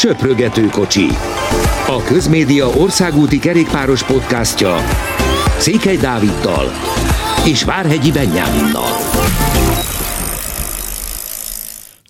Söprögető kocsi. A Közmédia országúti kerékpáros podcastja Székely Dáviddal és Várhegyi Benyáminnal.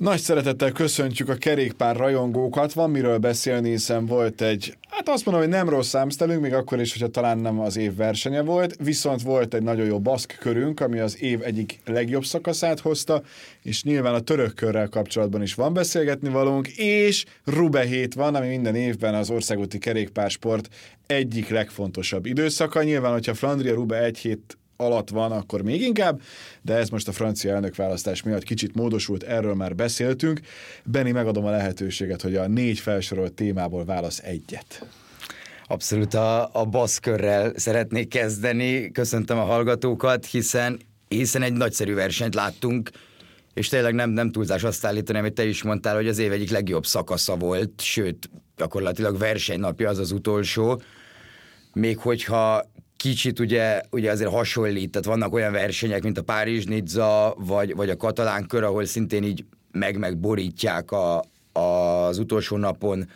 Nagy szeretettel köszöntjük a kerékpár rajongókat. Van miről beszélni, hiszen volt egy, hát azt mondom, hogy nem rossz számsztelünk, még akkor is, hogyha talán nem az év versenye volt, viszont volt egy nagyon jó baszk körünk, ami az év egyik legjobb szakaszát hozta, és nyilván a török körrel kapcsolatban is van beszélgetni valónk, és Rube hét van, ami minden évben az országúti kerékpársport egyik legfontosabb időszaka. Nyilván, hogyha Flandria Rube egy hét alatt van, akkor még inkább, de ez most a francia elnökválasztás miatt kicsit módosult, erről már beszéltünk. Benni, megadom a lehetőséget, hogy a négy felsorolt témából válasz egyet. Abszolút a, a baszkörrel szeretnék kezdeni. Köszöntöm a hallgatókat, hiszen, hiszen egy nagyszerű versenyt láttunk, és tényleg nem, nem túlzás azt állítani, amit te is mondtál, hogy az év egyik legjobb szakasza volt, sőt, gyakorlatilag versenynapja az az utolsó, még hogyha kicsit ugye, ugye azért hasonlít, tehát vannak olyan versenyek, mint a Párizs-Nizza, vagy, vagy a katalán kör, ahol szintén így meg-megborítják a, az utolsó napon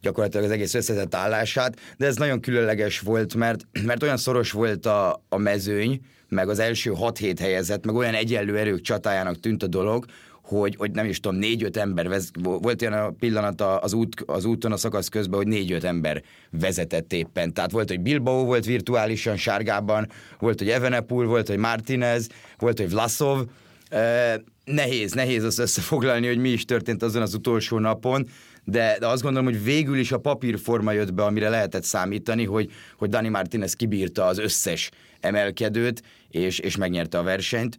gyakorlatilag az egész összetett állását, de ez nagyon különleges volt, mert, mert olyan szoros volt a, a mezőny, meg az első 6-7 helyezett, meg olyan egyenlő erők csatájának tűnt a dolog, hogy, hogy nem is tudom, négy-öt ember, vez, volt olyan a pillanat az, út, az úton a szakasz közben, hogy négy-öt ember vezetett éppen. Tehát volt, hogy Bilbao volt virtuálisan sárgában, volt, hogy Evenepul, volt, hogy Martinez, volt, hogy Vlasov. Eh, nehéz, nehéz azt összefoglalni, hogy mi is történt azon az utolsó napon, de, de azt gondolom, hogy végül is a papírforma jött be, amire lehetett számítani, hogy, hogy Dani Martinez kibírta az összes emelkedőt, és, és megnyerte a versenyt,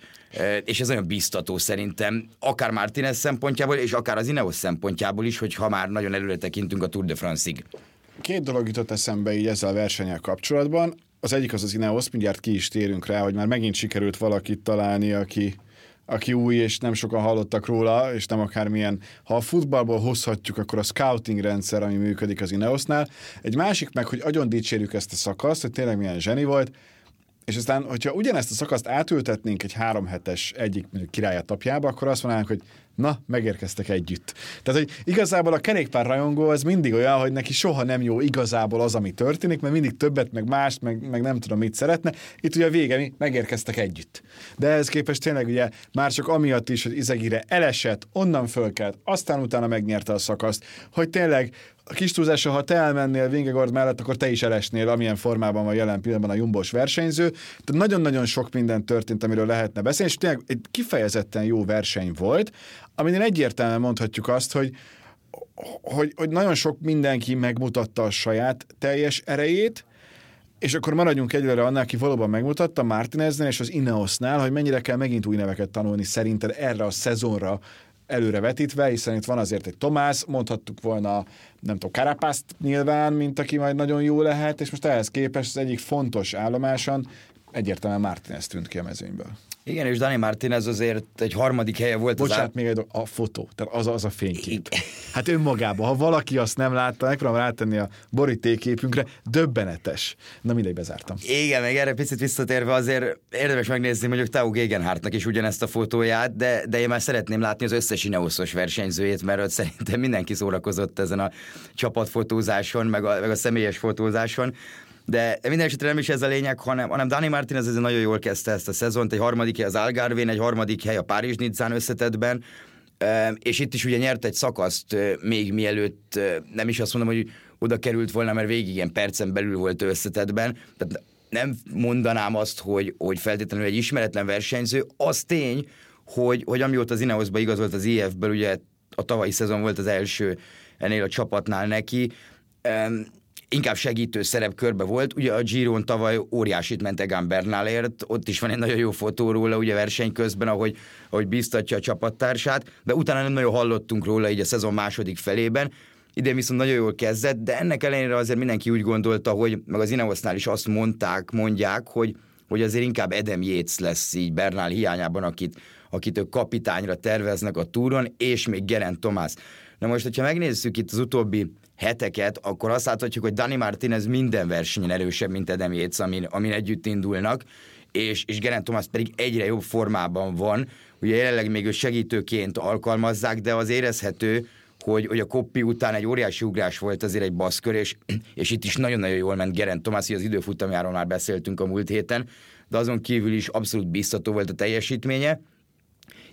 és ez nagyon biztató szerintem, akár Martinez szempontjából, és akár az Ineos szempontjából is, hogy ha már nagyon előre tekintünk a Tour de France-ig. Két dolog jutott eszembe így ezzel a versenyel kapcsolatban. Az egyik az az Ineos, mindjárt ki is térünk rá, hogy már megint sikerült valakit találni, aki, aki új, és nem sokan hallottak róla, és nem akármilyen. Ha a futballból hozhatjuk, akkor a scouting rendszer, ami működik az Ineosnál. Egy másik meg, hogy agyon dicsérjük ezt a szakaszt, hogy tényleg milyen zseni volt, és aztán, hogyha ugyanezt a szakaszt átültetnénk egy három hetes egyik királyatapjába, akkor azt mondanánk, hogy na, megérkeztek együtt. Tehát, hogy igazából a kerékpár rajongó az mindig olyan, hogy neki soha nem jó igazából az, ami történik, mert mindig többet, meg mást, meg, meg nem tudom mit szeretne. Itt ugye a vége, mi megérkeztek együtt. De ehhez képest tényleg ugye már csak amiatt is, hogy Izegire elesett, onnan fölkelt, aztán utána megnyerte a szakaszt, hogy tényleg a kis túlzása, ha te elmennél Vingegord mellett, akkor te is elesnél, amilyen formában van jelen pillanatban a Jumbos versenyző. Tehát nagyon-nagyon sok minden történt, amiről lehetne beszélni, és tényleg egy kifejezetten jó verseny volt, aminél egyértelműen mondhatjuk azt, hogy hogy, hogy nagyon sok mindenki megmutatta a saját teljes erejét, és akkor maradjunk egyelőre annál, aki valóban megmutatta Martineznél és az Ineosnál, hogy mennyire kell megint új neveket tanulni szerinted erre a szezonra előre vetítve, hiszen itt van azért egy Tomás, mondhattuk volna, nem tudom, Karapászt nyilván, mint aki majd nagyon jó lehet, és most ehhez képest az egyik fontos állomáson egyértelműen Martinez tűnt ki a mezőnyből. Igen, és Dani Martinez azért egy harmadik helye volt. Bocsánat, az még egy a fotó, tehát az az a fénykép. Hát önmagában, ha valaki azt nem látta, megpróbálom rátenni a borítéképünkre, döbbenetes. Na mindegy, bezártam. Igen, még erre picit visszatérve azért érdemes megnézni mondjuk Tau Gegenhardtnak is ugyanezt a fotóját, de, de én már szeretném látni az összes Ineoszos versenyzőjét, mert ott szerintem mindenki szórakozott ezen a csapatfotózáson, meg a, meg a személyes fotózáson. De minden esetre nem is ez a lényeg, hanem, hanem Dani Martinez ez nagyon jól kezdte ezt a szezont, egy harmadik hely az Algarvén, egy harmadik hely a Párizs Nizzán összetettben, és itt is ugye nyert egy szakaszt még mielőtt, nem is azt mondom, hogy oda került volna, mert végig ilyen percen belül volt összetetben. Tehát nem mondanám azt, hogy, hogy feltétlenül egy ismeretlen versenyző. Az tény, hogy, hogy amióta az Ineosba igazolt az IF-ből, ugye a tavalyi szezon volt az első ennél a csapatnál neki, inkább segítő szerepkörbe volt. Ugye a Giron tavaly óriásit ment Egan Bernalért, ott is van egy nagyon jó fotó róla, ugye verseny közben, ahogy, ahogy biztatja a csapattársát, de utána nem nagyon hallottunk róla így a szezon második felében. Idén viszont nagyon jól kezdett, de ennek ellenére azért mindenki úgy gondolta, hogy meg az Ineosnál is azt mondták, mondják, hogy, hogy azért inkább Edem Yates lesz így Bernal hiányában, akit, akit ők kapitányra terveznek a túron, és még Geraint Thomas. Na most, hogyha megnézzük itt az utóbbi heteket, akkor azt láthatjuk, hogy Dani Martinez minden versenyen erősebb, mint Adam Yates, amin, amin együtt indulnak, és, és Geraint Thomas pedig egyre jobb formában van. Ugye jelenleg még ő segítőként alkalmazzák, de az érezhető, hogy, hogy a koppi után egy óriási ugrás volt azért egy baszkör, és, és itt is nagyon-nagyon jól ment Gerent Tomás, az időfutamjáról már beszéltünk a múlt héten, de azon kívül is abszolút biztató volt a teljesítménye.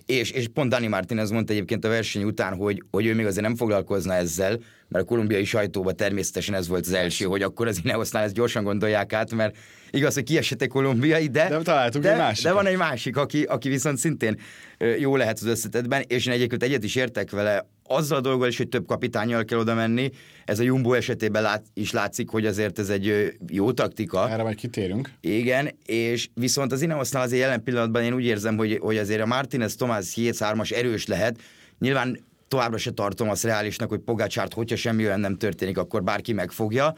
És, és pont Dani Martinez mondta egyébként a verseny után, hogy, hogy ő még azért nem foglalkozna ezzel, mert a kolumbiai sajtóban természetesen ez volt az első, hogy akkor az Ineosnál ezt gyorsan gondolják át, mert igaz, hogy kiesett egy kolumbiai, de, de, találtuk de, egy másik. de van egy másik, aki, aki viszont szintén jó lehet az összetetben, és én egyébként egyet is értek vele, azzal a dolggal is, hogy több kapitányjal kell oda menni, ez a Jumbo esetében lát, is látszik, hogy azért ez egy jó taktika. Erre majd kitérünk. Igen, és viszont az Ineosnál azért jelen pillanatban én úgy érzem, hogy, hogy azért a Martinez Tomás Yates 3 erős lehet. Nyilván továbbra se tartom azt reálisnak, hogy Pogácsárt, hogyha semmi olyan nem történik, akkor bárki megfogja,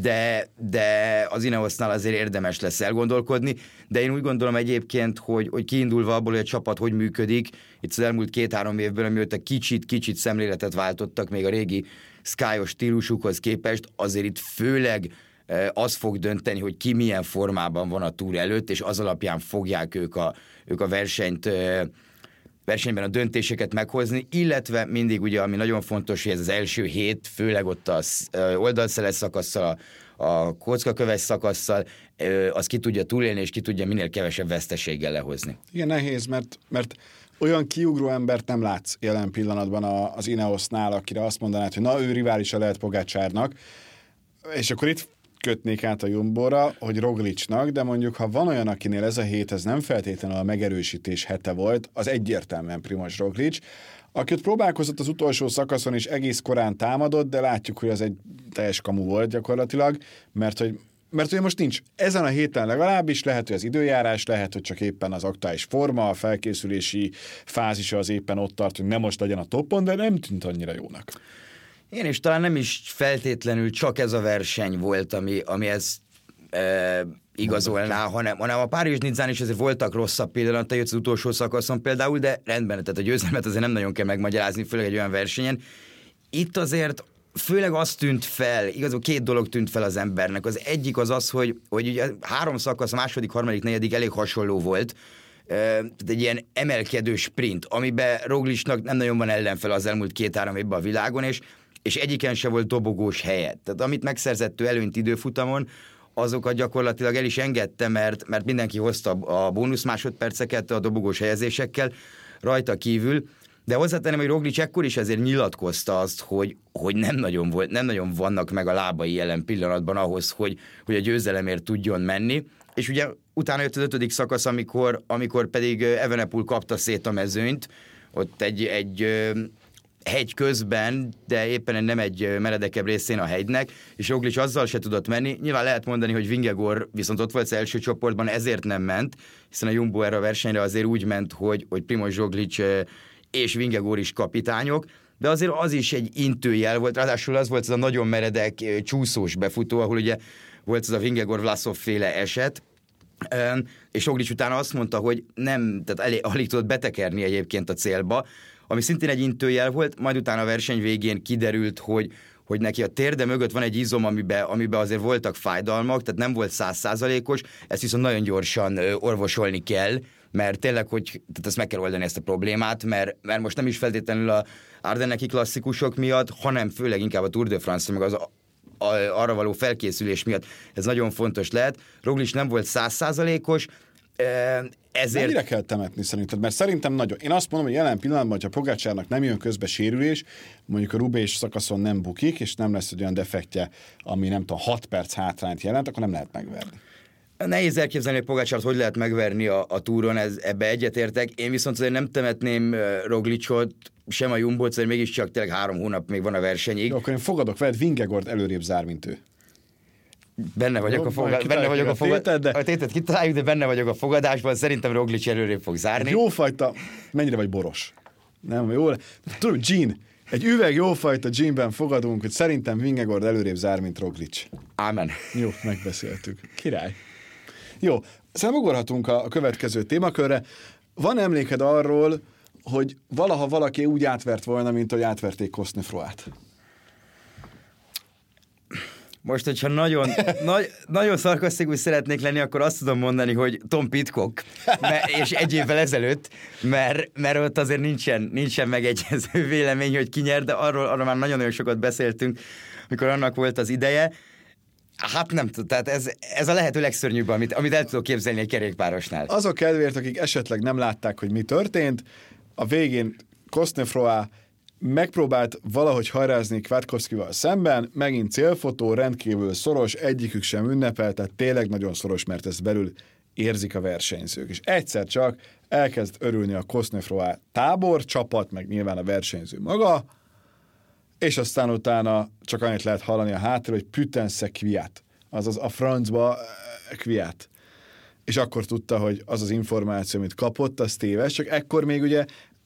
de, de az Ineosnál azért érdemes lesz elgondolkodni, de én úgy gondolom egyébként, hogy, hogy kiindulva abból, hogy a csapat hogy működik, itt az elmúlt két-három évben, amióta kicsit-kicsit szemléletet váltottak még a régi skyos stílusukhoz képest, azért itt főleg eh, az fog dönteni, hogy ki milyen formában van a túr előtt, és az alapján fogják ők a, ők a versenyt eh, versenyben a döntéseket meghozni, illetve mindig ugye, ami nagyon fontos, hogy ez az első hét, főleg ott az oldalszeles szakasszal, a, kockaköves szakasszal, az ki tudja túlélni, és ki tudja minél kevesebb veszteséggel lehozni. Igen, nehéz, mert, mert olyan kiugró embert nem látsz jelen pillanatban az Ineosnál, akire azt mondanád, hogy na, ő riválisa lehet Pogácsárnak, és akkor itt kötnék át a Jumbora, hogy Roglicsnak, de mondjuk ha van olyan, akinél ez a hét, ez nem feltétlenül a megerősítés hete volt, az egyértelműen Primoz Roglic, aki ott próbálkozott az utolsó szakaszon, és egész korán támadott, de látjuk, hogy az egy teljes kamu volt gyakorlatilag, mert hogy mert ugye most nincs, ezen a héten legalábbis lehet, hogy az időjárás, lehet, hogy csak éppen az aktuális forma, a felkészülési fázisa az éppen ott tart, hogy nem most legyen a toppon, de nem tűnt annyira jónak. Igen, és talán nem is feltétlenül csak ez a verseny volt, ami, ami ezt e, igazolná, hanem, hanem a Párizs Nizzán is azért voltak rosszabb pillanatai, az utolsó szakaszon például, de rendben, tehát a győzelmet azért nem nagyon kell megmagyarázni, főleg egy olyan versenyen. Itt azért főleg az tűnt fel, igazából két dolog tűnt fel az embernek. Az egyik az az, hogy, hogy ugye három szakasz, a második, harmadik, negyedik elég hasonló volt, tehát egy ilyen emelkedő sprint, amiben Roglicsnak nem nagyon van ellenfel az elmúlt két-három évben a világon, és és egyiken se volt dobogós helye. Tehát amit megszerzett ő előnyt időfutamon, azokat gyakorlatilag el is engedte, mert, mert mindenki hozta a bónusz másodperceket a dobogós helyezésekkel rajta kívül, de hozzátenem, hogy Roglic ekkor is ezért nyilatkozta azt, hogy, hogy nem, nagyon volt, nem nagyon vannak meg a lábai jelen pillanatban ahhoz, hogy, hogy a győzelemért tudjon menni. És ugye utána jött az ötödik szakasz, amikor, amikor pedig Evenepul kapta szét a mezőnyt, ott egy, egy hegy közben, de éppen nem egy meredekebb részén a hegynek, és Roglic azzal se tudott menni. Nyilván lehet mondani, hogy Vingegor viszont ott volt az első csoportban, ezért nem ment, hiszen a Jumbo erre a versenyre azért úgy ment, hogy, hogy Primoz Roglic és Vingegor is kapitányok, de azért az is egy intőjel volt, ráadásul az volt az a nagyon meredek csúszós befutó, ahol ugye volt az a Vingegor Vlasov féle eset, és Roglic utána azt mondta, hogy nem, tehát elég, alig tudott betekerni egyébként a célba, ami szintén egy intőjel volt, majd utána a verseny végén kiderült, hogy, hogy neki a térde mögött van egy izom, amiben, amiben azért voltak fájdalmak, tehát nem volt százszázalékos, ezt viszont nagyon gyorsan orvosolni kell, mert tényleg, hogy tehát ezt meg kell oldani ezt a problémát, mert, mert most nem is feltétlenül a Ardenneki klasszikusok miatt, hanem főleg inkább a Tour de France, meg az arra való felkészülés miatt ez nagyon fontos lehet. Roglic nem volt százszázalékos, ezért... Mennyire kell temetni szerinted? Mert szerintem nagyon. Én azt mondom, hogy jelen pillanatban, hogyha Pogácsárnak nem jön közbe sérülés, mondjuk a Rubés szakaszon nem bukik, és nem lesz egy olyan defektje, ami nem tudom, 6 perc hátrányt jelent, akkor nem lehet megverni. Nehéz elképzelni, hogy Pogácsát hogy lehet megverni a, a túron, ez, ebbe egyetértek. Én viszont azért nem temetném Roglicot, sem a Jumbo-t, azért mégiscsak tényleg három hónap még van a versenyig. Jó, akkor én fogadok veled, Vingegord előrébb zár, mint ő. Benne vagyok, a, fogad... benne vagyok a, fogad... tétet, de... a tétet kitaláljuk, de benne vagyok a fogadásban, szerintem Roglic előrébb fog zárni. Jófajta, mennyire vagy boros? Nem, jó. Tudom, Jean, egy üveg jófajta ginben fogadunk, hogy szerintem Vingegord előrébb zár, mint Roglic. Ámen. Jó, megbeszéltük. Király. Jó, szerintem ugorhatunk a, a következő témakörre. Van emléked arról, hogy valaha valaki úgy átvert volna, mint hogy átverték Kosznefroát? Most, hogyha nagyon, nagy, nagyon szarkasztikus szeretnék lenni, akkor azt tudom mondani, hogy Tom Pitcock, mert, és egy évvel ezelőtt, mert, mert ott azért nincsen, nincsen megegyező vélemény, hogy ki nyer, de arról, arról már nagyon-nagyon sokat beszéltünk, mikor annak volt az ideje. Hát nem tudom, tehát ez, ez a lehető legszörnyűbb, amit, amit el tudok képzelni egy kerékpárosnál. Azok kedvéért, akik esetleg nem látták, hogy mi történt, a végén Kostnefroa megpróbált valahogy hajrázni Kwiatkowskival szemben, megint célfotó, rendkívül szoros, egyikük sem ünnepel, tehát tényleg nagyon szoros, mert ezt belül érzik a versenyzők. És egyszer csak elkezd örülni a Kostnefroa tábor, csapat, meg nyilván a versenyző maga, és aztán utána csak annyit lehet hallani a háttér, hogy pütensze kviát, azaz a francba eh, kviát. És akkor tudta, hogy az az információ, amit kapott, az téves, csak ekkor még ugye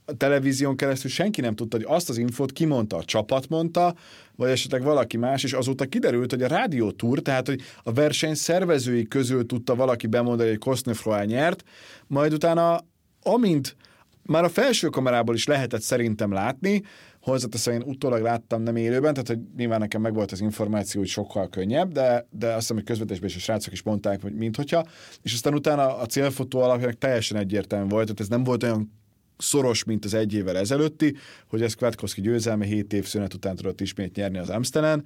a televízión keresztül senki nem tudta, hogy azt az infót kimondta, a csapat mondta, vagy esetleg valaki más, és azóta kiderült, hogy a rádió túr, tehát hogy a verseny szervezői közül tudta valaki bemondani, hogy Kostnefroy nyert, majd utána, amint már a felső kamerából is lehetett szerintem látni, hozzáteszem, én utólag láttam nem élőben, tehát hogy nyilván nekem meg volt az információ, hogy sokkal könnyebb, de, de azt hiszem, hogy közvetésben is a srácok is mondták, hogy minthogyha, és aztán utána a célfotó alapján teljesen egyértelmű volt, tehát ez nem volt olyan szoros, mint az egy évvel ezelőtti, hogy ez Kwiatkowski győzelme 7 év szünet után tudott ismét nyerni az Amstelen.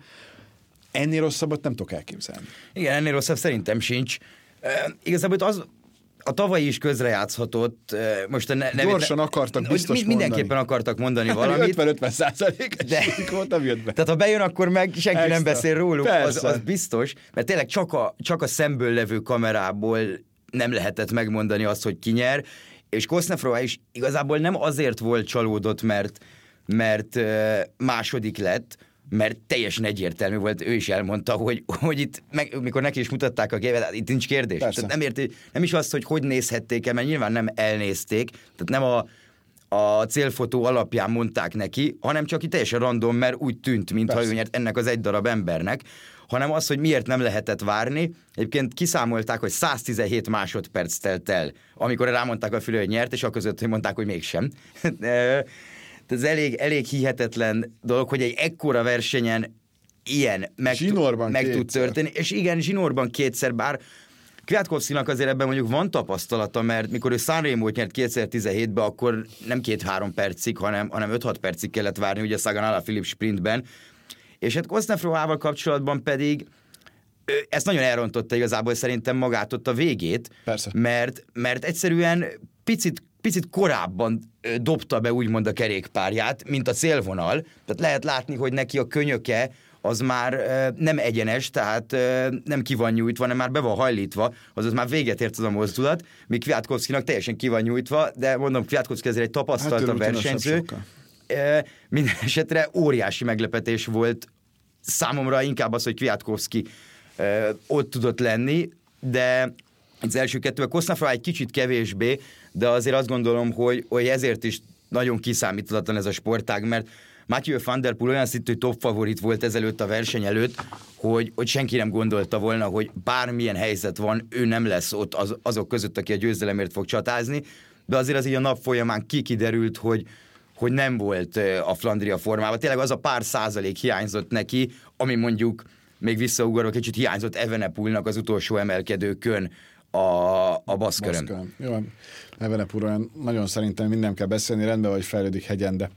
Ennél rosszabbat nem tudok elképzelni. Igen, ennél rosszabb szerintem sincs. E, igazából az, a tavalyi is közrejátszhatott. Most a nevét, Gyorsan akartak biztos mi, Mindenképpen mondani. akartak mondani valamit. 50-50 százalék de, volt, nem jött be. Tehát ha bejön, akkor meg senki Extra. nem beszél róluk, az, az biztos. Mert tényleg csak a, csak a szemből levő kamerából nem lehetett megmondani azt, hogy ki nyer, és Kosznefrova is igazából nem azért volt csalódott, mert, mert második lett, mert teljesen egyértelmű volt, ő is elmondta, hogy, hogy itt, meg, mikor neki is mutatták a képet, hát itt nincs kérdés. Tehát nem, érti, nem is azt, hogy hogy nézhették el, mert nyilván nem elnézték, tehát nem a, a célfotó alapján mondták neki, hanem csak itt teljesen random, mert úgy tűnt, mintha ő nyert ennek az egy darab embernek hanem az, hogy miért nem lehetett várni. Egyébként kiszámolták, hogy 117 másodperc telt el, amikor rámondták a fülő, hogy nyert, és a között, hogy mondták, hogy mégsem. ez elég, elég hihetetlen dolog, hogy egy ekkora versenyen ilyen meg, meg tud történni. És igen, zsinórban kétszer, bár Kwiatkowskinak azért ebben mondjuk van tapasztalata, mert mikor ő Sanremo-t nyert 2017-ben, akkor nem két-három percig, hanem, hanem 5-6 percig kellett várni, ugye Sagan Philip sprintben, és hát Kosznefrohával kapcsolatban pedig ezt nagyon elrontotta igazából szerintem magát ott a végét, Persze. Mert, mert egyszerűen picit picit korábban dobta be úgymond a kerékpárját, mint a célvonal. Tehát lehet látni, hogy neki a könyöke az már nem egyenes, tehát nem ki van nyújtva, hanem már be van hajlítva, azaz már véget ért az a mozdulat, míg Kwiatkowskinak teljesen ki van nyújtva, de mondom, Kwiatkowski ezért egy tapasztalt hát, versenyző. Sokkal minden esetre óriási meglepetés volt. Számomra inkább az, hogy Kwiatkowski ott tudott lenni, de az első kettő, a Kosznafra egy kicsit kevésbé, de azért azt gondolom, hogy, hogy ezért is nagyon kiszámíthatatlan ez a sportág, mert Matthew van der Poel olyan szintű top favorit volt ezelőtt a verseny előtt, hogy, hogy senki nem gondolta volna, hogy bármilyen helyzet van, ő nem lesz ott az, azok között, aki a győzelemért fog csatázni, de azért az így a nap folyamán kikiderült, hogy, hogy nem volt a Flandria formában. Tényleg az a pár százalék hiányzott neki, ami mondjuk még visszaugorva kicsit hiányzott Evenepulnak az utolsó emelkedőkön a, a baszkörön. baszkörön. Jó, Evenepulról nagyon szerintem minden kell beszélni, rendben vagy fejlődik hegyen, de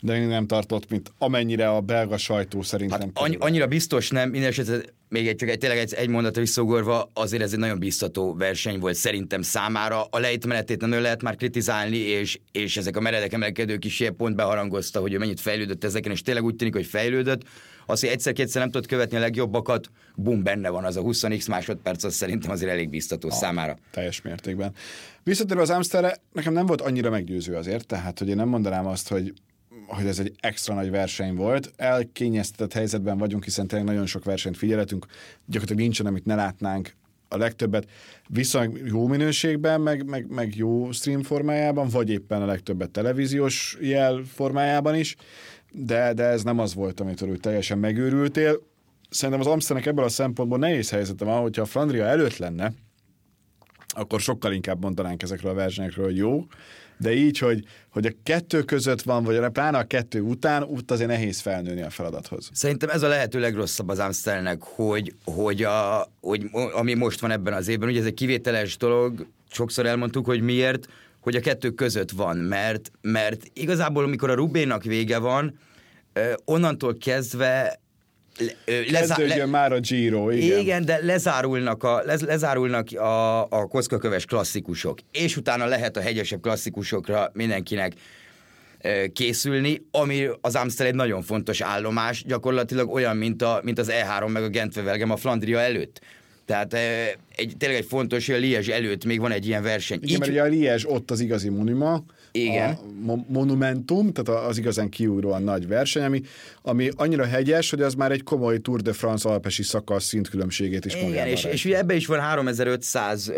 de én nem tartott, mint amennyire a belga sajtó szerintem. Hát annyi, annyira biztos nem, minden esetre még egy, csak egy, tényleg egy, egy mondatra visszaugorva, azért ez egy nagyon biztató verseny volt szerintem számára. A lejtmenetét nem lehet már kritizálni, és, és ezek a meredek emelkedők is ilyen pont beharangozta, hogy ő mennyit fejlődött ezeken, és tényleg úgy tűnik, hogy fejlődött. Az, hogy egyszer-kétszer nem tudott követni a legjobbakat, bum, benne van az a 20x másodperc, az szerintem azért elég biztató a, számára. Teljes mértékben. Visszatérve az Amsterre, nekem nem volt annyira meggyőző azért, tehát hogy én nem mondanám azt, hogy hogy ez egy extra nagy verseny volt. Elkényeztetett helyzetben vagyunk, hiszen tényleg nagyon sok versenyt figyeletünk, gyakorlatilag nincsen, amit ne látnánk a legtöbbet viszonylag jó minőségben, meg, meg, meg jó stream formájában, vagy éppen a legtöbbet televíziós jel formájában is, de, de ez nem az volt, amitől úgy teljesen megőrültél. Szerintem az Amsternek ebből a szempontból nehéz helyzete van, hogyha a Flandria előtt lenne, akkor sokkal inkább mondanánk ezekről a versenyekről, hogy jó, de így, hogy, hogy a kettő között van, vagy a pláne a kettő után, ott azért nehéz felnőni a feladathoz. Szerintem ez a lehető legrosszabb az Amstelnek, hogy, hogy, a, hogy ami most van ebben az évben, ugye ez egy kivételes dolog, sokszor elmondtuk, hogy miért, hogy a kettő között van, mert, mert igazából, amikor a Rubénak vége van, onnantól kezdve Kezdődjön le, már a Giro, igen. Igen, de lezárulnak a, lez, lezárulnak a, a koszkaköves klasszikusok, és utána lehet a hegyesebb klasszikusokra mindenkinek készülni, ami az Amstel egy nagyon fontos állomás, gyakorlatilag olyan, mint, a, mint az E3 meg a Gentvevelgem a Flandria előtt. Tehát egy, tényleg egy fontos, hogy a Liège előtt még van egy ilyen verseny. Igen, Így... mert ugye a Liège ott az igazi monima, igen. a monumentum, tehát az igazán kiugróan nagy verseny, ami, ami annyira hegyes, hogy az már egy komoly Tour de France alpesi szakasz szintkülönbségét is Igen, és, és ugye ebbe is van 3500 uh,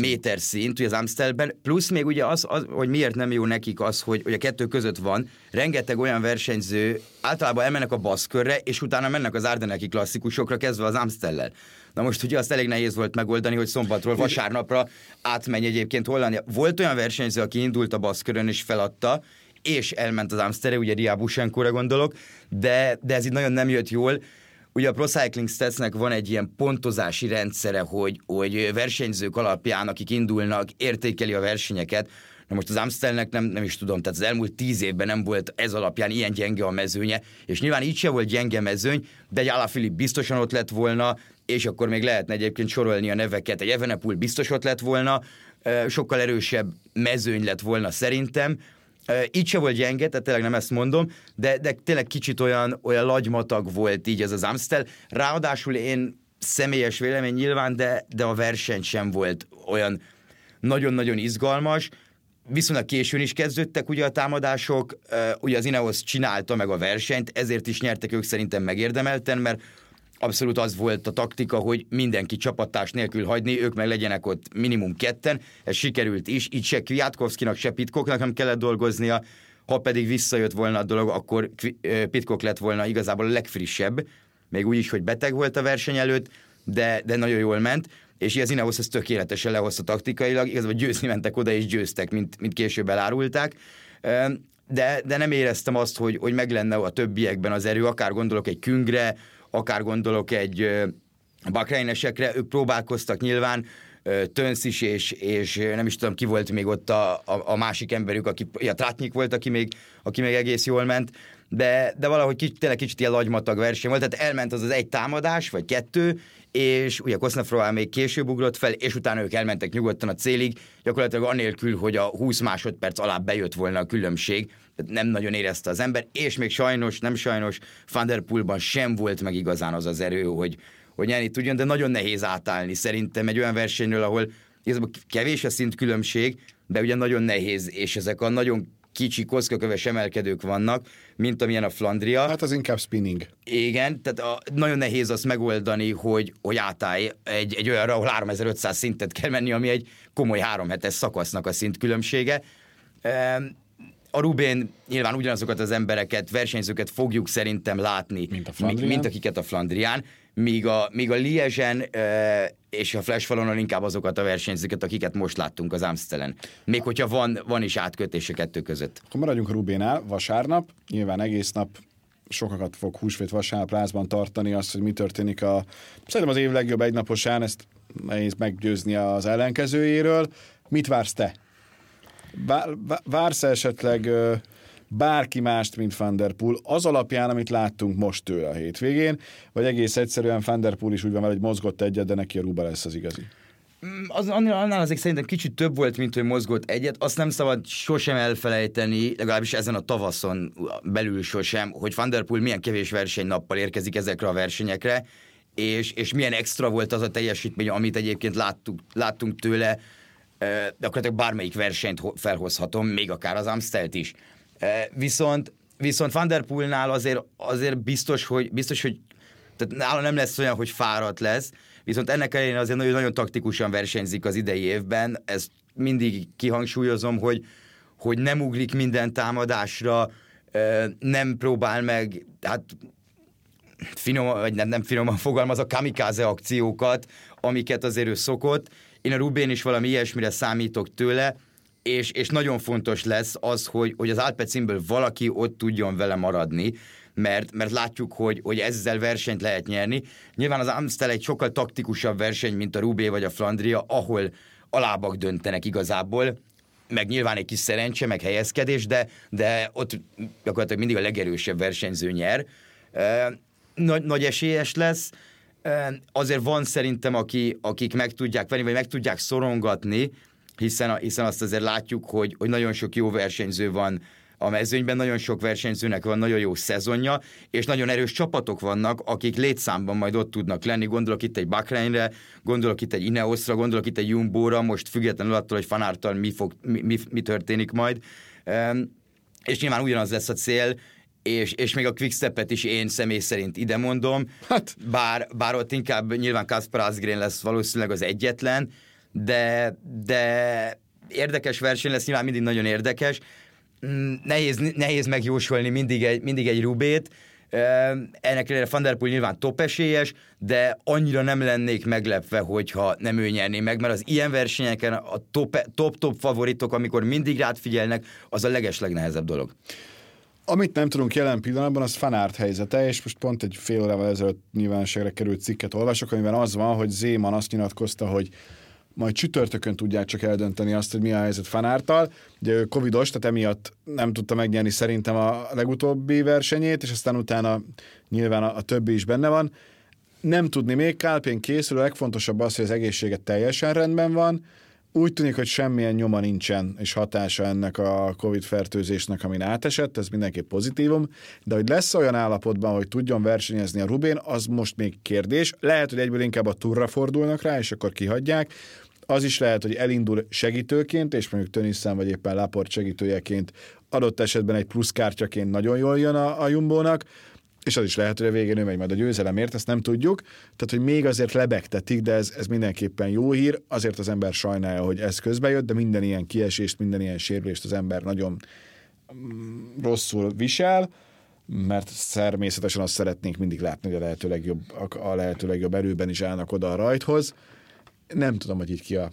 méter szint, ugye az Amstelben, plusz még ugye az, az, hogy miért nem jó nekik az, hogy, hogy a kettő között van, rengeteg olyan versenyző általában elmennek a baszkörre, és utána mennek az Ardeneki klasszikusokra, kezdve az Amstellel. Na most ugye azt elég nehéz volt megoldani, hogy szombatról vasárnapra átmenj egyébként Hollandia. Volt olyan versenyző, aki indult a baszkörön és feladta, és elment az Amstere, ugye Ria Busenkóra gondolok, de, de ez így nagyon nem jött jól. Ugye a Pro Cycling Statsnek van egy ilyen pontozási rendszere, hogy, hogy versenyzők alapján, akik indulnak, értékeli a versenyeket, Na most az Amstelnek nem, nem is tudom, tehát az elmúlt tíz évben nem volt ez alapján ilyen gyenge a mezőnye, és nyilván így se volt gyenge mezőny, de egy Alaphilipp biztosan ott lett volna, és akkor még lehetne egyébként sorolni a neveket. Egy Evenepul biztos ott lett volna, sokkal erősebb mezőny lett volna szerintem, így se volt gyenge, tehát tényleg nem ezt mondom, de, de tényleg kicsit olyan, olyan lagymatag volt így ez az Amstel. Ráadásul én személyes vélemény nyilván, de, de a verseny sem volt olyan nagyon-nagyon izgalmas viszonylag későn is kezdődtek ugye a támadások, ugye az Ineos csinálta meg a versenyt, ezért is nyertek ők szerintem megérdemelten, mert abszolút az volt a taktika, hogy mindenki csapattárs nélkül hagyni, ők meg legyenek ott minimum ketten, ez sikerült is, így se Kwiatkowskinak, se Pitkoknak nem kellett dolgoznia, ha pedig visszajött volna a dolog, akkor Pitkok lett volna igazából a legfrissebb, még úgy is, hogy beteg volt a verseny előtt, de, de nagyon jól ment és az Ineos ezt tökéletesen lehozta taktikailag, igazából győzni mentek oda, és győztek, mint, mint később elárulták. De, de nem éreztem azt, hogy, hogy meg lenne a többiekben az erő, akár gondolok egy Küngre, akár gondolok egy Bakrainesekre, ők próbálkoztak nyilván, Tönsz is, és, és nem is tudom, ki volt még ott a, a, a másik emberük, aki, a Trátnyik volt, aki még, aki még egész jól ment, de, de valahogy kicsit, tényleg kicsit ilyen lagymatag verseny volt, tehát elment az az egy támadás, vagy kettő, és ugye Kosznefroá még később ugrott fel, és utána ők elmentek nyugodtan a célig, gyakorlatilag anélkül, hogy a 20 másodperc alá bejött volna a különbség, tehát nem nagyon érezte az ember, és még sajnos, nem sajnos, Van sem volt meg igazán az az erő, hogy, hogy nyerni tudjon, de nagyon nehéz átállni szerintem egy olyan versenyről, ahol igazából kevés a szint különbség, de ugye nagyon nehéz, és ezek a nagyon kicsi koszkaköves emelkedők vannak, mint amilyen a Flandria. Hát az inkább spinning. Igen, tehát a, nagyon nehéz azt megoldani, hogy, hogy átállj egy, egy olyanra, ahol 3500 szintet kell menni, ami egy komoly három hetes szakasznak a szint különbsége. A Rubén nyilván ugyanazokat az embereket, versenyzőket fogjuk szerintem látni, mint, a mint akiket a Flandrián, míg a, míg a Liezsen e, és a Flash Fallonon inkább azokat a versenyzőket, akiket most láttunk az Amstelen. Még hogyha van, van is átkötés a kettő között. Akkor maradjunk Rubénál, vasárnap, nyilván egész nap sokakat fog húsvét vasárnap rázban tartani azt, hogy mi történik a szerintem az év legjobb egynaposán, ezt nehéz meggyőzni az ellenkezőjéről. Mit vársz te? Vársz esetleg bárki mást, mint Van az alapján, amit láttunk most tőle a hétvégén, vagy egész egyszerűen Van is úgy van hogy mozgott egyet, de neki a Ruba lesz az igazi? Mm, az, annál azért szerintem kicsit több volt, mint hogy mozgott egyet. Azt nem szabad sosem elfelejteni, legalábbis ezen a tavaszon belül sosem, hogy Van milyen kevés versenynappal érkezik ezekre a versenyekre, és, és milyen extra volt az a teljesítmény, amit egyébként láttuk, láttunk tőle, de akkor bármelyik versenyt felhozhatom, még akár az Amstelt is. Viszont, viszont Van Der Poelnál azért, azért biztos, hogy, biztos, hogy tehát nála nem lesz olyan, hogy fáradt lesz, viszont ennek ellenére azért nagyon, nagyon taktikusan versenyzik az idei évben, ezt mindig kihangsúlyozom, hogy, hogy nem ugrik minden támadásra, nem próbál meg, hát finom, vagy nem, nem finoman fogalmaz, a kamikáze akciókat, amiket azért ő szokott, én a Rubén is valami ilyesmire számítok tőle, és, és nagyon fontos lesz az, hogy, hogy az Alpecinből valaki ott tudjon vele maradni, mert, mert látjuk, hogy, hogy ezzel versenyt lehet nyerni. Nyilván az Amstel egy sokkal taktikusabb verseny, mint a Rubé vagy a Flandria, ahol alábak döntenek igazából, meg nyilván egy kis szerencse, meg helyezkedés, de, de ott gyakorlatilag mindig a legerősebb versenyző nyer. Nagy, nagy esélyes lesz, azért van szerintem, aki, akik meg tudják venni, vagy meg tudják szorongatni, hiszen, hiszen azt azért látjuk, hogy, hogy nagyon sok jó versenyző van a mezőnyben, nagyon sok versenyzőnek van nagyon jó szezonja, és nagyon erős csapatok vannak, akik létszámban majd ott tudnak lenni. Gondolok itt egy Bakreinre, gondolok itt egy Ineosra, gondolok itt egy Jumbóra, most függetlenül attól, hogy fanártal mi, fog, mi, mi, mi történik majd. És nyilván ugyanaz lesz a cél, és, és még a Quickstep-et is én személy szerint ide mondom, hát. bár, bár ott inkább nyilván Kasper Asgreen lesz valószínűleg az egyetlen, de, de érdekes verseny lesz, nyilván mindig nagyon érdekes. Mm, nehéz, nehéz megjósolni mindig egy, mindig egy Rubét, ennek ellenére Van der Poel nyilván top esélyes, de annyira nem lennék meglepve, hogyha nem ő nyerné meg, mert az ilyen versenyeken a top-top favoritok, amikor mindig rád figyelnek, az a leges legnehezebb dolog. Amit nem tudunk jelen pillanatban, az fanárt helyzete, és most pont egy fél órával ezelőtt nyilvánosságra került cikket olvasok, amiben az van, hogy Zéman azt nyilatkozta, hogy majd csütörtökön tudják csak eldönteni azt, hogy mi a helyzet fanártal. Ugye ő covidos, tehát emiatt nem tudta megnyerni szerintem a legutóbbi versenyét, és aztán utána nyilván a, a többi is benne van. Nem tudni még, Kálpén készül, a legfontosabb az, hogy az egészsége teljesen rendben van, úgy tűnik, hogy semmilyen nyoma nincsen és hatása ennek a Covid fertőzésnek, amin átesett, ez mindenképp pozitívum, de hogy lesz olyan állapotban, hogy tudjon versenyezni a Rubén, az most még kérdés. Lehet, hogy egyből inkább a turra fordulnak rá, és akkor kihagyják. Az is lehet, hogy elindul segítőként, és mondjuk Tönisszán vagy éppen Laport segítőjeként, adott esetben egy pluszkártyaként nagyon jól jön a, a Jumbónak, és az is lehet, hogy a végén ő megy majd a győzelemért, ezt nem tudjuk. Tehát, hogy még azért lebegtetik, de ez, ez mindenképpen jó hír. Azért az ember sajnálja, hogy ez közbe jött, de minden ilyen kiesést, minden ilyen sérülést az ember nagyon mm, rosszul visel, mert természetesen azt szeretnénk mindig látni, hogy a lehető legjobb, a lehető legjobb erőben is állnak oda a rajthoz. Nem tudom, hogy itt ki a,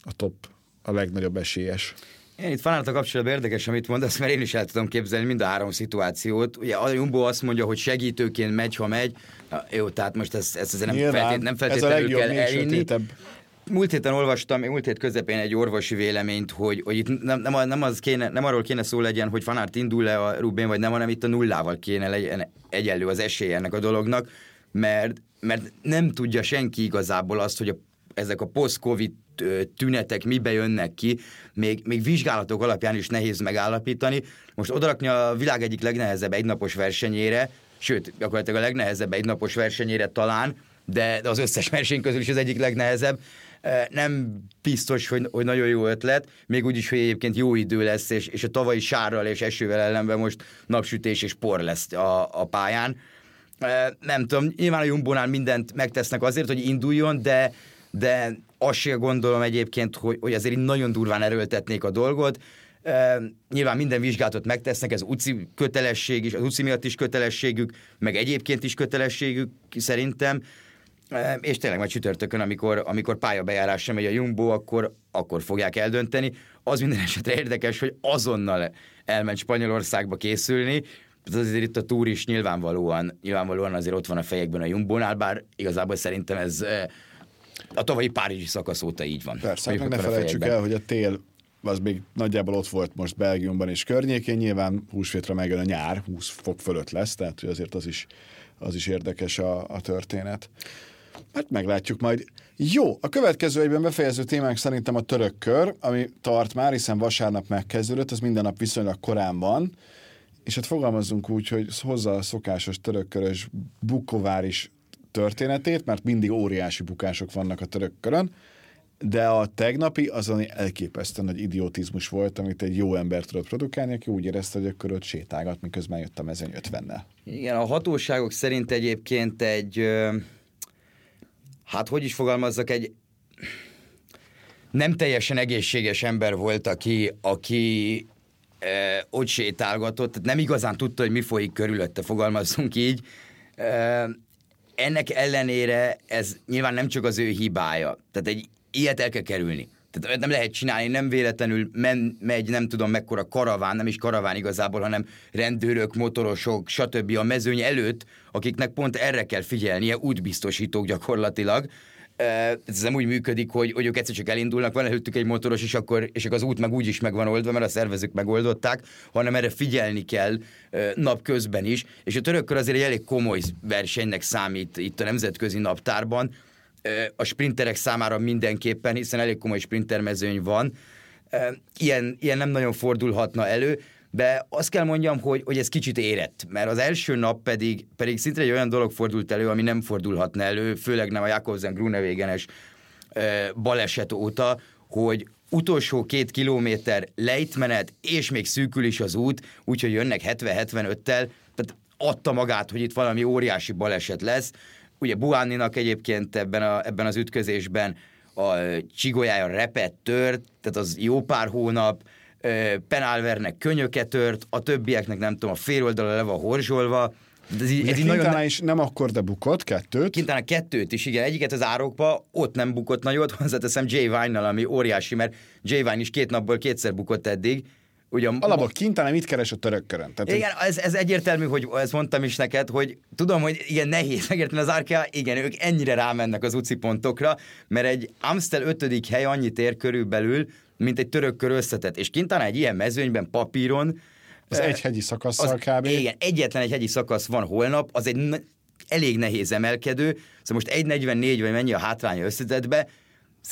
a top, a legnagyobb esélyes. Én itt fanáltal kapcsolatban érdekes, amit mondasz, mert én is el tudom képzelni mind a három szituációt. Ugye a Jumbo azt mondja, hogy segítőként megy, ha megy. Na, jó, tehát most ezt, ezt azért nem, feltét, nem feltétlenül kell elinni. Múlt héten olvastam, múlt hét közepén egy orvosi véleményt, hogy, hogy itt nem, nem, nem, az kéne, nem arról kéne szó legyen, hogy Fanárt indul-e a Rubén, vagy nem, hanem itt a nullával kéne legyen egyenlő az esély ennek a dolognak, mert, mert nem tudja senki igazából azt, hogy a, ezek a post-covid tünetek mibe jönnek ki, még, még vizsgálatok alapján is nehéz megállapítani. Most odarakni a világ egyik legnehezebb egynapos versenyére, sőt, gyakorlatilag a legnehezebb egynapos versenyére talán, de, az összes verseny közül is az egyik legnehezebb. Nem biztos, hogy, hogy nagyon jó ötlet, még úgy is, hogy egyébként jó idő lesz, és, és a tavalyi sárral és esővel ellenben most napsütés és por lesz a, a pályán. Nem tudom, nyilván a Jumbónál mindent megtesznek azért, hogy induljon, de, de azt sem gondolom egyébként, hogy, hogy azért nagyon durván erőltetnék a dolgot. E, nyilván minden vizsgálatot megtesznek, ez UCI kötelesség is, az UCI miatt is kötelességük, meg egyébként is kötelességük szerintem. E, és tényleg majd csütörtökön, amikor, amikor pályabejárás sem megy a Jumbo, akkor, akkor fogják eldönteni. Az minden esetre érdekes, hogy azonnal elment Spanyolországba készülni, azért itt a túr is nyilvánvalóan, nyilvánvalóan azért ott van a fejekben a Jumbónál, bár igazából szerintem ez a tavalyi Párizsi szakasz óta így van. Persze, meg ne felejtsük el, hogy a tél az még nagyjából ott volt most Belgiumban és környékén, nyilván húsvétra megjön a nyár, 20 fok fölött lesz, tehát hogy azért az is, az is érdekes a, a történet. Hát meglátjuk majd. Jó, a következő egyben befejező témánk szerintem a török kör, ami tart már, hiszen vasárnap megkezdődött, az minden nap viszonylag korán van, és hát fogalmazzunk úgy, hogy hozza a szokásos törökkörös bukovár is történetét, mert mindig óriási bukások vannak a törökkörön, de a tegnapi azon elképesztően nagy idiotizmus volt, amit egy jó ember tudott produkálni, aki úgy érezte, hogy a köröt sétálgat, miközben jött a mezőny 50-nel. Igen, a hatóságok szerint egyébként egy, hát hogy is fogalmazzak, egy nem teljesen egészséges ember volt, aki, aki e, ott sétálgatott, nem igazán tudta, hogy mi folyik körülötte, fogalmazzunk így. E, ennek ellenére ez nyilván nem csak az ő hibája. Tehát egy ilyet el kell kerülni. Tehát nem lehet csinálni, nem véletlenül men, megy, nem tudom mekkora karaván, nem is karaván igazából, hanem rendőrök, motorosok, stb. a mezőny előtt, akiknek pont erre kell figyelnie, útbiztosítók gyakorlatilag, ez nem úgy működik, hogy, hogy ők egyszer csak elindulnak, van előttük egy motoros, és akkor, és akkor az út meg úgy is meg van oldva, mert a szervezők megoldották, hanem erre figyelni kell napközben is, és a törökkör azért egy elég komoly versenynek számít itt a nemzetközi naptárban, a sprinterek számára mindenképpen, hiszen elég komoly sprintermezőny van, ilyen, ilyen nem nagyon fordulhatna elő, de azt kell mondjam, hogy, hogy ez kicsit érett, mert az első nap pedig, pedig szinte egy olyan dolog fordult elő, ami nem fordulhatna elő, főleg nem a Jakobsen Grunewagenes baleset óta, hogy utolsó két kilométer lejtmenet, és még szűkül is az út, úgyhogy jönnek 70-75-tel, tehát adta magát, hogy itt valami óriási baleset lesz. Ugye Buáninak egyébként ebben, a, ebben az ütközésben a csigolyája repett, tört, tehát az jó pár hónap, Penálvernek könyöke tört, a többieknek nem tudom, a fél oldala le van horzsolva, de ez, ez nagyon ne... is nem akkor, de bukott kettőt. Quintana kettőt is, igen. Egyiket az árokba, ott nem bukott nagyot, hozzáteszem Jay Vine-nal, ami óriási, mert Jay Vine is két napból kétszer bukott eddig. Ugye, Alapból ma... Quintana mit keres a törökkörön? Tehát, igen, ez, ez egyértelmű, hogy ezt mondtam is neked, hogy tudom, hogy igen, nehéz megérteni az Arkea, igen, ők ennyire rámennek az UCI pontokra, mert egy Amstel ötödik hely annyit ér körülbelül, mint egy török kör összetett. És kintán egy ilyen mezőnyben, papíron... Az egy hegyi szakasszal az, kb. Igen, egyetlen egy hegyi szakasz van holnap, az egy elég nehéz emelkedő, szóval most 1.44 vagy mennyi a hátránya összetettbe,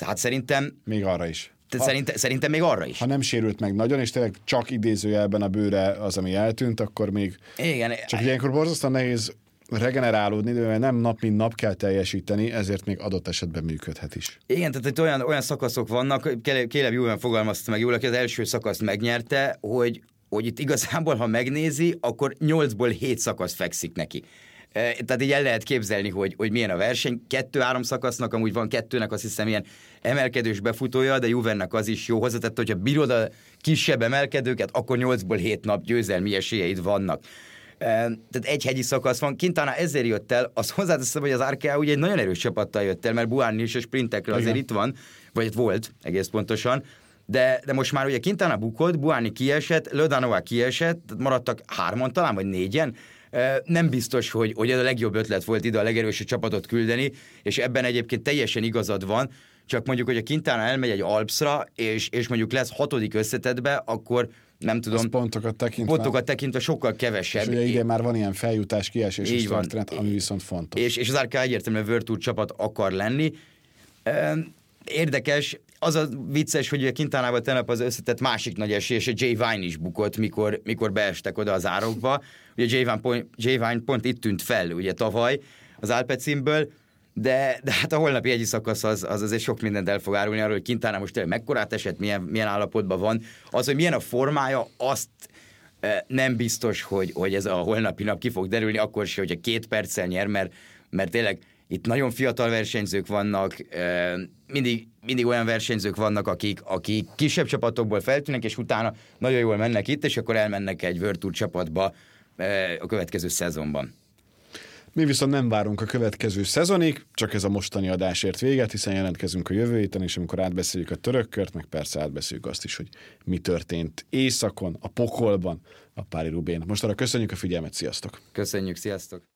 hát szerintem... Még arra is. Ha, szerintem, szerintem még arra is. Ha nem sérült meg nagyon, és tényleg csak idézőjelben a bőre az, ami eltűnt, akkor még... Igen. Csak ilyenkor borzasztóan nehéz regenerálódni, de nem nap mint nap kell teljesíteni, ezért még adott esetben működhet is. Igen, tehát itt olyan, olyan szakaszok vannak, Kéleb jól fogalmazta meg jól, aki az első szakaszt megnyerte, hogy, hogy itt igazából, ha megnézi, akkor 8-ból 7 szakasz fekszik neki. Tehát így el lehet képzelni, hogy, hogy milyen a verseny. Kettő-három szakasznak, amúgy van kettőnek azt hiszem ilyen emelkedős befutója, de Juvennek az is jó hozzátett, hogyha bírod a kisebb emelkedőket, akkor 8-ból 7 nap győzelmi esélyeid vannak tehát egy hegyi szakasz van. Quintana ezért jött el, azt hozzáteszem, hogy az Arkea ugye egy nagyon erős csapattal jött el, mert Buárni is a sprintekre azért Igen. itt van, vagy itt volt egész pontosan, de, de most már ugye Quintana bukott, Buáni kiesett, Lödanova kiesett, maradtak hárman talán, vagy négyen, nem biztos, hogy, hogy ez a legjobb ötlet volt ide a legerősebb csapatot küldeni, és ebben egyébként teljesen igazad van, csak mondjuk, hogy a Quintana elmegy egy Alpsra, és, és mondjuk lesz hatodik összetetbe, akkor nem tudom. Az pontokat tekintve. Pontokat tekintve sokkal kevesebb. És ugye igen, már van ilyen feljutás, kiesés és startrend, ami viszont fontos. És, és az Arka egyértelműen Virtual csapat akar lenni. Érdekes, az a vicces, hogy a Kintánával tegnap az összetett másik nagy esély, és a Jay Vine is bukott, mikor, mikor beestek oda az árokba. Ugye Jay Vine pont, Jay Vine pont itt tűnt fel, ugye tavaly az Alpecimből, de, de hát a holnapi egyi szakasz az, az azért sok mindent el fog árulni arról, hogy Kintana most tényleg mekkorát esett, milyen, milyen állapotban van. Az, hogy milyen a formája, azt e, nem biztos, hogy, hogy ez a holnapi nap ki fog derülni, akkor se, hogyha két perccel nyer, mert, mert tényleg itt nagyon fiatal versenyzők vannak, mindig, mindig olyan versenyzők vannak, akik, akik kisebb csapatokból feltűnnek, és utána nagyon jól mennek itt, és akkor elmennek egy World Tour csapatba a következő szezonban. Mi viszont nem várunk a következő szezonig, csak ez a mostani adásért véget, hiszen jelentkezünk a jövő héten, és amikor átbeszéljük a törökkört, meg persze átbeszéljük azt is, hogy mi történt északon, a pokolban, a Pári Rubén. Most arra köszönjük a figyelmet, sziasztok! Köszönjük, sziasztok!